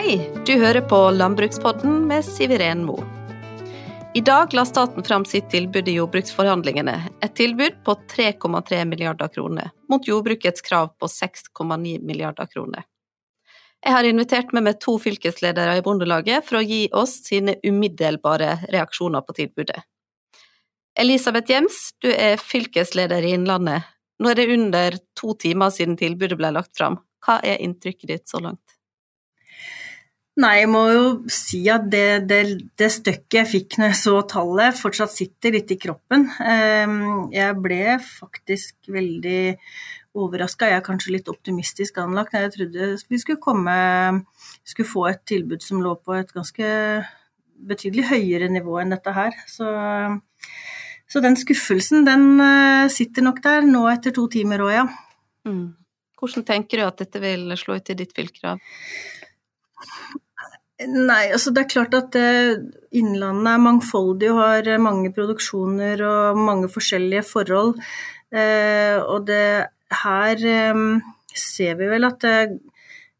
Hei, du hører på Landbrukspodden med Siveren Mo. I dag la staten fram sitt tilbud i jordbruksforhandlingene, et tilbud på 3,3 milliarder kroner, mot jordbrukets krav på 6,9 milliarder kroner. Jeg har invitert med meg to fylkesledere i Bondelaget for å gi oss sine umiddelbare reaksjoner på tilbudet. Elisabeth Jems, du er fylkesleder i Innlandet. Nå er det under to timer siden tilbudet ble lagt fram. Hva er inntrykket ditt så langt? Nei, jeg må jo si at det, det, det, støkket jeg fikk når jeg så tallet, fortsatt sitter litt i kroppen. Ehm, jeg ble faktisk veldig overraska. Jeg er kanskje litt optimistisk anlagt. Jeg trodde vi skulle komme skulle få et tilbud som lå på et ganske betydelig høyere nivå enn dette her. Så, så den skuffelsen, den eh, sitter nok der nå etter to timer òg, ja. Mm. Hvordan tenker du at dette vil slå ut i ditt fylke? Nei, altså det er klart at eh, Innlandet er mangfoldig og har eh, mange produksjoner og mange forskjellige forhold. Eh, og det her ser vi vel at det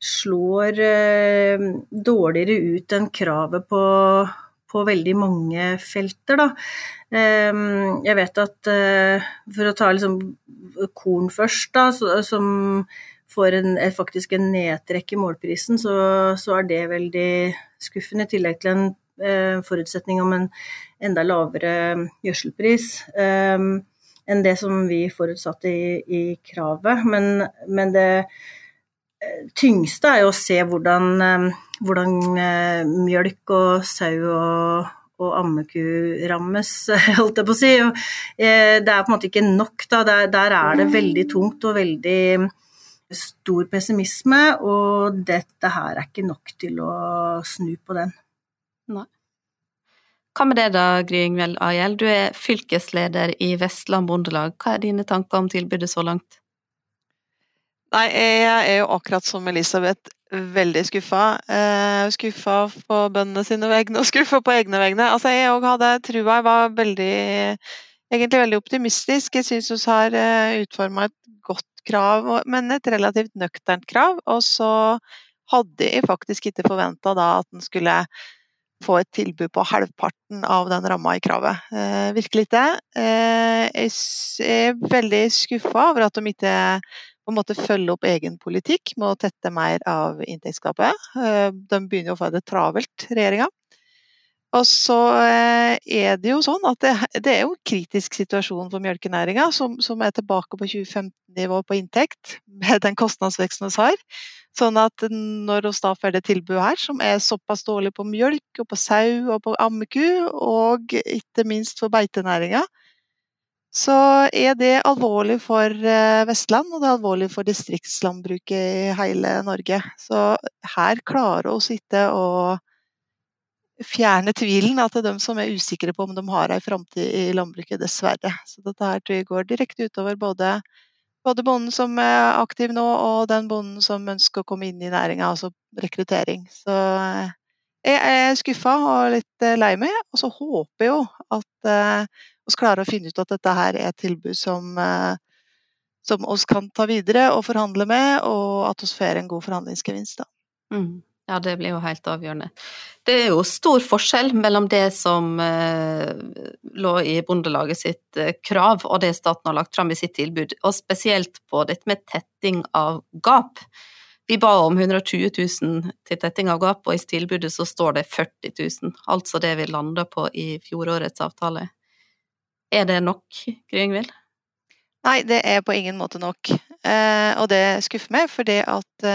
slår dårligere ut enn kravet på, på veldig mange felter, da. Jeg vet at for å ta liksom korn først, da, som får en, faktisk en nedtrekk i målprisen, så, så, er det veldig skuffende. I tillegg til en eh, forutsetning om en enda lavere gjødselpris eh, enn det som vi forutsatte i, i kravet. Men, men, det eh, tyngste er jo å se hvordan, eh, hvordan eh, mjølk og sau og og ammeku rammes, holdt jeg på å si. Det er på en måte ikke nok, da. Der er det veldig tungt og veldig stor pessimisme, og dette her er ikke nok til å snu på den. Nei. Hva med det da, Gry Ingvild Ajel, du er fylkesleder i Vestland Bondelag. Hva er dine tanker om tilbudet så langt? Nei, jeg er jo akkurat som Elisabeth veldig skuffa. Eh, skuffa på bøndene sine vegne og skuffa på egne vegne. Altså, jeg òg hadde trua. Jeg var veldig, egentlig veldig optimistisk. Jeg syns vi har eh, utforma et godt krav, men et relativt nøkternt krav. Og så hadde jeg faktisk ikke forventa at en skulle få et tilbud på halvparten av den ramma i kravet. Eh, virkelig ikke. Eh, jeg er veldig skuffa over at de ikke på en måte følger opp egen politikk med å tette mer av inntektsgapet. Eh, de begynner å få det travelt, regjeringa. Og så eh, er det jo sånn at det, det er jo en kritisk situasjon for melkenæringa, som, som, er tilbake på 2015-nivå på inntekt, med den kostnadsveksten vi har. Sånn at når vi da får det tilbudet her, som er såpass dårlig på mjølk, og på sau og på ammeku, og ikke minst for beitenæringa, så er det alvorlig for eh, Vestland, og det er alvorlig for distriktslandbruket i hele Norge. Så her klarer vi ikke å fjerne tvilen til dem er som er usikre på om de har ei framtid i landbruket, dessverre. Så dette her går direkte utover både, både, bonden som er aktiv nå, og den bonden som ønsker å komme inn i næringa, altså rekruttering. Så eh, jeg er skuffa og litt eh, lei meg, og så håper jeg jo at vi klarer å finne ut at dette her er et tilbud som som oss kan ta videre og forhandle med, og at vi får en god forhandlingsgevinst. da. Mm. Ja, det blir jo helt avgjørende. Det er jo stor forskjell mellom det som eh, lå i Bondelaget sitt eh, krav og det staten har lagt fram i sitt tilbud, og spesielt på dette med tetting av gap. Vi ba om 120 000 til tetting av gap, og i tilbudet så står det 40 000, altså det vi landa på i fjorårets avtale. Er det nok, Gryngvild? Nei, det er på ingen måte nok. Eh, og det skuffer meg, fordi at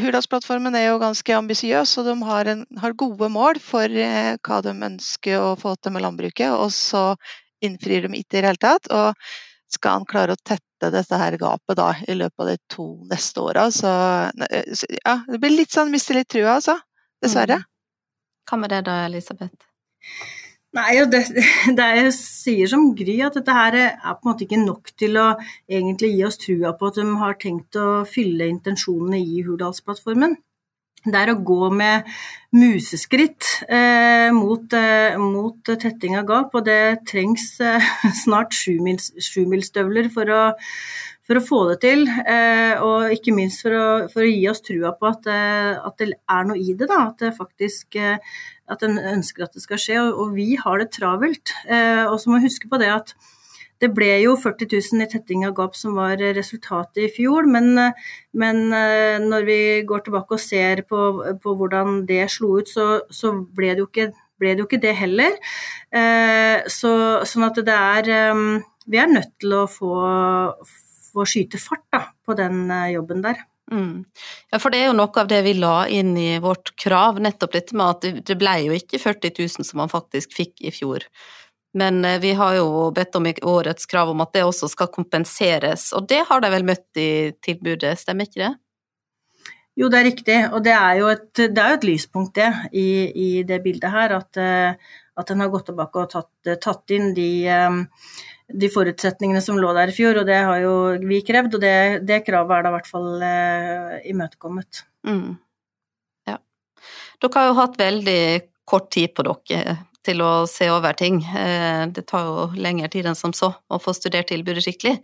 Hurdalsplattformen er jo ganske ambisiøs, og de har, en, har, gode mål for eh, hva de ønsker å få til med landbruket, og så innfrir de ikke i det hele tatt. Og skal han klare å tette dette her gapet da, i løpet av de to neste åra, så, så, ja, det blir litt sånn mister litt trua, altså. Dessverre. Mm. Hva med det da, Elisabeth? Nei, det, det jeg sier som Gry, at dette her er på en måte ikke nok til å egentlig gi oss trua på at de har tenkt å fylle intensjonene i Hurdalsplattformen. Det er å gå med museskritt eh, mot, eh, mot, tetting av gap, og det trengs eh, snart sjumilsstøvler for, for, å få det til. Eh, og ikke minst for å, for å, gi oss trua på at, eh, at, det er noe i det, da. At det faktisk eh, at en ønsker at det skal skje. Og, og vi har det travelt. og så må vi huske på det at det ble jo 40 000 i tetting av gap som var resultatet i fjor, men, men eh, når vi går tilbake og ser på, på hvordan det slo ut, så, så ble, det ikke, ble, det jo ikke, det heller. Eh, så, sånn at det er eh, Vi er nødt til å få, få skyte fart da, på den jobben der. Mm. Ja, for det er jo noe av det vi la inn i vårt krav, nettopp dette med at det ble jo ikke 40 000 som man faktisk fikk i fjor. Men eh, vi har jo bedt om i årets krav om at det også skal kompenseres, og det har de vel møtt i tilbudet, stemmer ikke det? Jo, det er riktig, og det er jo et, det er et lyspunkt det i, i, det bildet her. At, eh, at en har gått tilbake og tatt, tatt inn de, eh, de, forutsetningene som lå der i fjor, og det har jo vi krevd. Og det, det kravet er da i hvert fall imøtekommet. Mm. Ja. Dere har jo hatt veldig kort tid på dere til å se over ting. Eh, det tar jo lengre tid enn som så å få studert tilbudet skikkelig.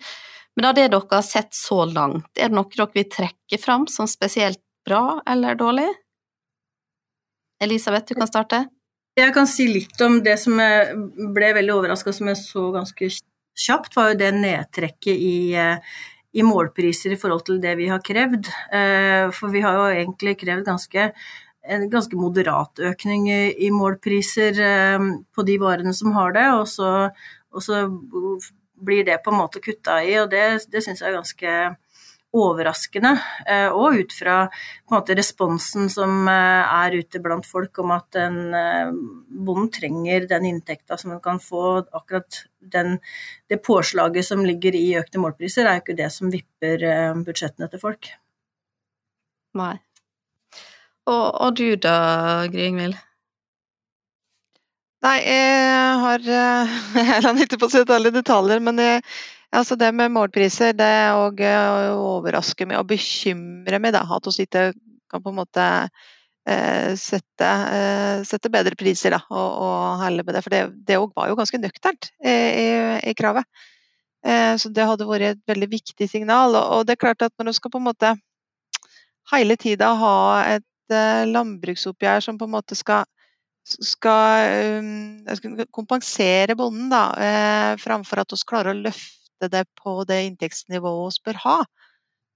Men av det dere har sett så langt, er det noe dere vil trekke fram som spesielt bra eller dårlig? Elisabeth, du kan starte. Jeg kan si litt om det som jeg ble veldig overraska som jeg så ganske kjapt, var jo det nedtrekket i, eh, i målpriser i forhold til det vi har krevd. Eh, for vi har jo egentlig krevd ganske en ganske moderat økning i, målpriser eh, på de varene som har det, og så, og så blir det på en måte kutta i, og det, det syns jeg er ganske overraskende. Eh, og ut fra måte, responsen som eh, er ute blant folk om at en, bonden trenger den inntekta som en kan få. Akkurat den, det påslaget som ligger i økte målpriser, er jo ikke det som vipper budsjettene til folk. Nei. Og, og du da, Gryngvild? Nei, jeg har eh, Jeg la ikke på å sette alle detaljer, men jeg, altså det med målpriser det og, eh, overrasker meg og bekymrer meg. da, At vi ikke kan på en måte eh, sette, eh, sette, bedre priser da, og, og helle med det. For det, det var jo ganske nøkternt i, i, i kravet. Eh, så det hadde vært et veldig viktig signal. Og, og det er klart at når du skal på en måte hele tida ha et landbruksoppgjør som på en måte skal, skal um, kompensere bonden, da, eh, framfor at vi klarer å løfte det på det inntektsnivået vi bør ha.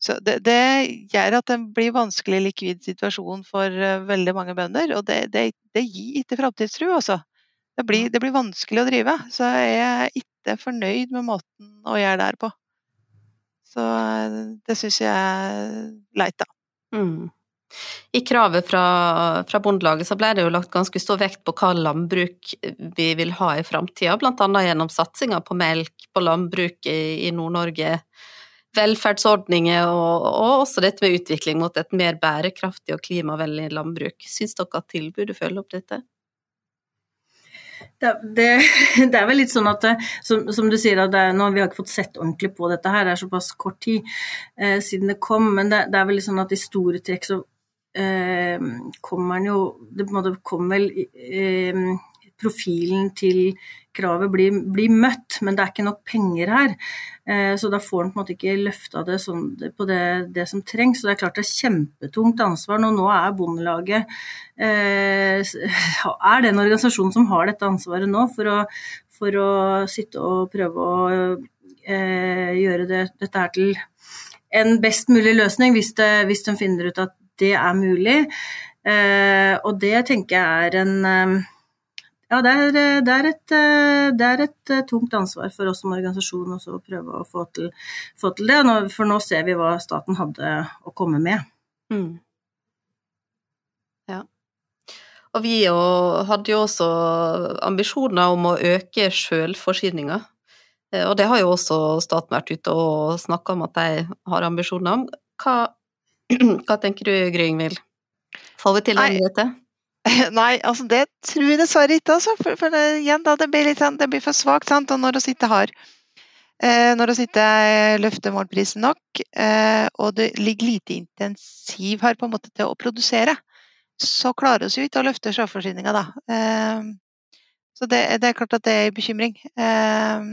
Så det, det, gjør at det blir vanskelig likvid situasjon for uh, veldig mange bønder. Og det, det, det gir ikke framtidstro, altså. Det blir, det blir, vanskelig å drive. Så jeg er ikke fornøyd med måten å gjøre det her på. Så det syns jeg er leit, da. Mm. I kravet fra, fra Bondelaget så ble det jo lagt ganske stor vekt på hva landbruk vi vil ha i framtida, bl.a. gjennom satsinga på melk, på landbruk i, i Nord-Norge, velferdsordninger og, og, også dette med utvikling mot et mer bærekraftig og klimavennlig landbruk. Syns dere at tilbudet følger opp dette? Det, det, det, er vel litt sånn at som, som du sier, at nå, vi har ikke fått sett ordentlig på dette her, det er såpass kort tid eh, siden det kom. Men det, det, er vel litt sånn at i store trekk så eh, kommer den jo Det måte kommer vel eh, Profilen til kravet blir, blir, møtt, men det er ikke nok penger her. Eh, så da får en på en måte ikke løfta det sånn, på det, det, som trengs. Så det er klart det er kjempetungt ansvar. Nå, nå er Bondelaget eh, er den organisasjonen som har dette ansvaret nå, for å, for å sitte og prøve å eh, gjøre det, dette her til en best mulig løsning, hvis, det, hvis de finner ut at det er mulig. Eh, og det tenker jeg er en eh, ja, det er, det, er et, eh, det er, et, tungt ansvar for oss som organisasjon å prøve å få til, få til det. For nå ser vi hva staten hadde å komme med. Mm. Ja. Og vi hadde jo også ambisjoner om å øke sjølforsyninga. Og det har jo også staten vært ute og snakka om at de har ambisjoner om. Hva Hva tenker du, Gryngvild? Får vi til det, Merete? Nei, altså det tror jeg dessverre ikke. Altså. For, for det, igjen, da, det, blir litt, sånn, det blir for svakt. Og når vi ikke har eh, når vi ikke løfter målprisen nok, eh, og det ligger lite intensiv her på en måte til å produsere, så klarer vi ikke å løfte selvforsyninga, da. Eh, så det, det, er klart at det er en bekymring. Eh,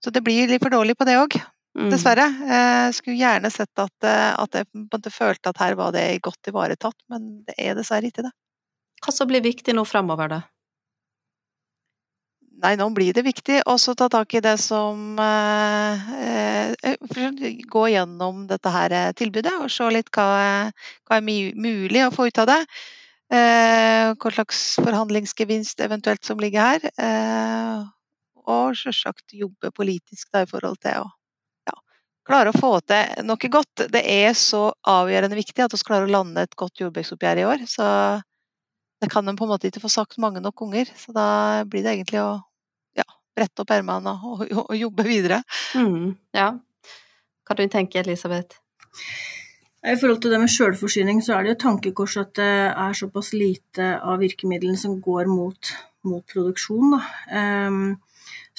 så det blir litt for dårlig på det òg. Dessverre. Jeg skulle gjerne sett at, at jeg måte følte at her var det godt ivaretatt, men det er dessverre ikke det. Hva som blir viktig nå framover, da? Nei, nå blir det viktig å ta tak i det som eh, eh Gå gjennom dette her eh, tilbudet og se litt hva, hva er mulig å få ut av det. Eh, hva slags forhandlingsgevinst eventuelt som ligger her. Eh, og selvsagt jobbe politisk da, i forhold til å klare å få til noe godt. Det er så avgjørende viktig at vi klarer å lande et godt jordbruksoppgjør i år. Så det kan en på en måte ikke få sagt mange nok ganger. Så da blir det egentlig å brette opp ermene og, og, og, jobbe videre. Mm, ja. Hva du tenker Elisabeth? I forhold til det med selvforsyning, så er det jo tankekors at det er såpass lite av virkemidlene som går mot, mot produksjon. Um,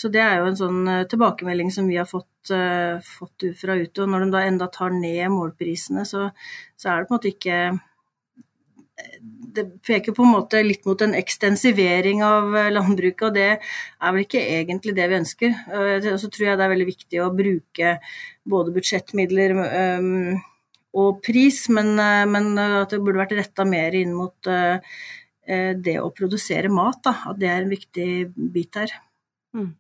så det er jo en sånn uh, tilbakemelding som vi har fått, uh, fått fra ute. Og når de da enda tar ned målprisene, så, så er det på en måte ikke det peker på en måte litt mot en ekstensivering av eh, landbruket, og det er vel ikke egentlig det vi ønsker. Og så tror jeg det er veldig viktig å bruke både budsjettmidler um, og pris, men, eh, men, at det burde vært retta mer inn mot uh, det å produsere mat. Da. At det er en viktig bit her. Mm.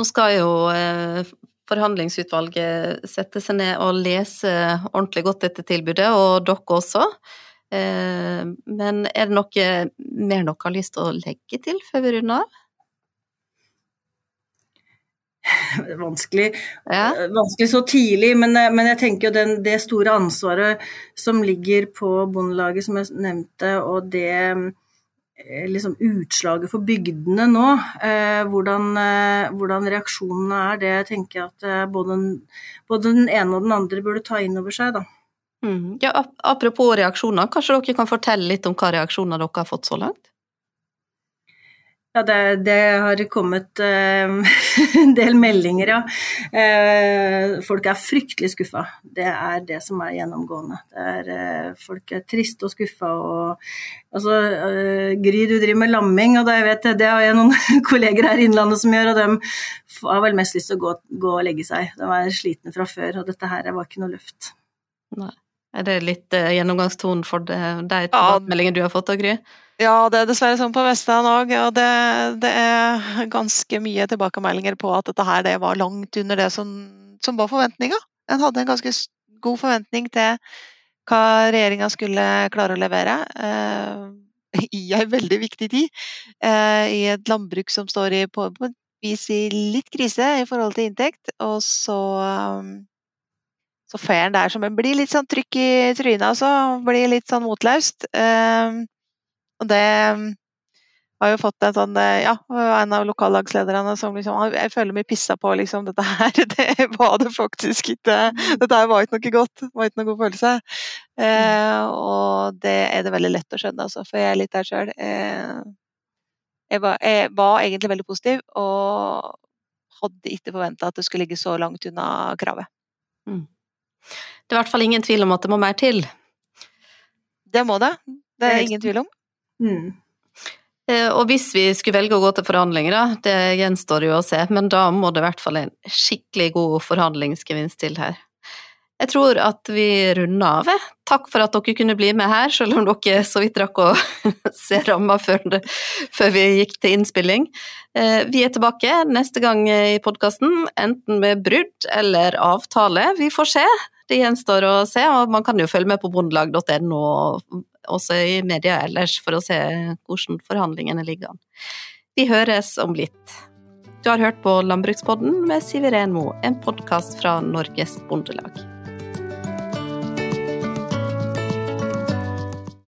Nå skal jo uh, forhandlingsutvalget sette seg ned og lese ordentlig godt dette tilbudet, og dere også. Eh, men er det noe mer dere har lyst til å legge til før vi runder av? Vanskelig, ja. vanskelig så tidlig, men, eh, men jeg tenker jo den, det store ansvaret som ligger på Bondelaget, som jeg nevnte, og det eh, liksom utslaget for bygdene nå, eh, hvordan, eh, hvordan, reaksjonene er, det tenker jeg at både, både den ene og den andre burde ta inn over seg. da. Mm. Ja, apropos reaksjoner, kanskje dere kan fortelle litt om hva reaksjoner dere har fått så langt? Ja, det, det har kommet uh, en del meldinger, ja. Uh, folk er fryktelig skuffa. Det er det som er gjennomgående. Er, uh, folk er triste og skuffa. Og, altså, Gry, du driver med lamming, og det, vet, det har jeg noen kolleger her i Innlandet som gjør, og de har vel mest lyst til å gå, gå og legge seg. De er slitne fra før, og dette her var ikke noe løft. Nei. Er det litt uh, gjennomgangstonen for de, de tilbakemeldingene du har fått, Gry? Ja, det er dessverre sånn på Vestland òg. Og det, det, er ganske mye tilbakemeldinger på at dette her det var langt under det som, som var forventninga. En hadde en ganske god forventning til hva regjeringa skulle klare å levere. Uh, I ei veldig viktig tid. Uh, I et landbruk som står i, på, på vis i litt krise i forhold til inntekt. Og så um, så får der som blir litt sånn trykk i trynet, også, Blir litt sånn motløst. Uh, og det ehm, har jo fått en sånn eh, Ja, en av lokallagslederne som liksom Jeg føler meg pissa på, liksom. Dette her, det var det faktisk ikke. Dette her var ikke noe godt. Det var ikke noe god følelse. Uh, og det er det veldig lett å skjønne, altså. For jeg er litt der sjøl. Uh, jeg, jeg, var egentlig veldig positiv, og hadde ikke forventa at det skulle ligge så langt unna kravet. Mm. Det er i hvert fall ingen tvil om at det må mer til. Det må det. Det er ingen tvil om. Mm. Eh, og hvis vi skulle velge å gå til forhandlinger, da, det gjenstår jo å se, men da må det i hvert fall en skikkelig god forhandlingsgevinst til her. Jeg tror at vi runder av. Takk for at dere kunne bli med her, selv om dere så vidt rakk å se ramma før, før, vi gikk til innspilling. Eh, vi er tilbake neste gang i podkasten, enten med brudd eller avtale. Vi får se. Det gjenstår å se, og man kan jo følge med på bondelag.no også i media ellers for å se hvordan forhandlingene ligger an. Vi høres om litt. Du har hørt på Landbrukspodden med Siv Iren Moe, en podkast fra Norges Bondelag.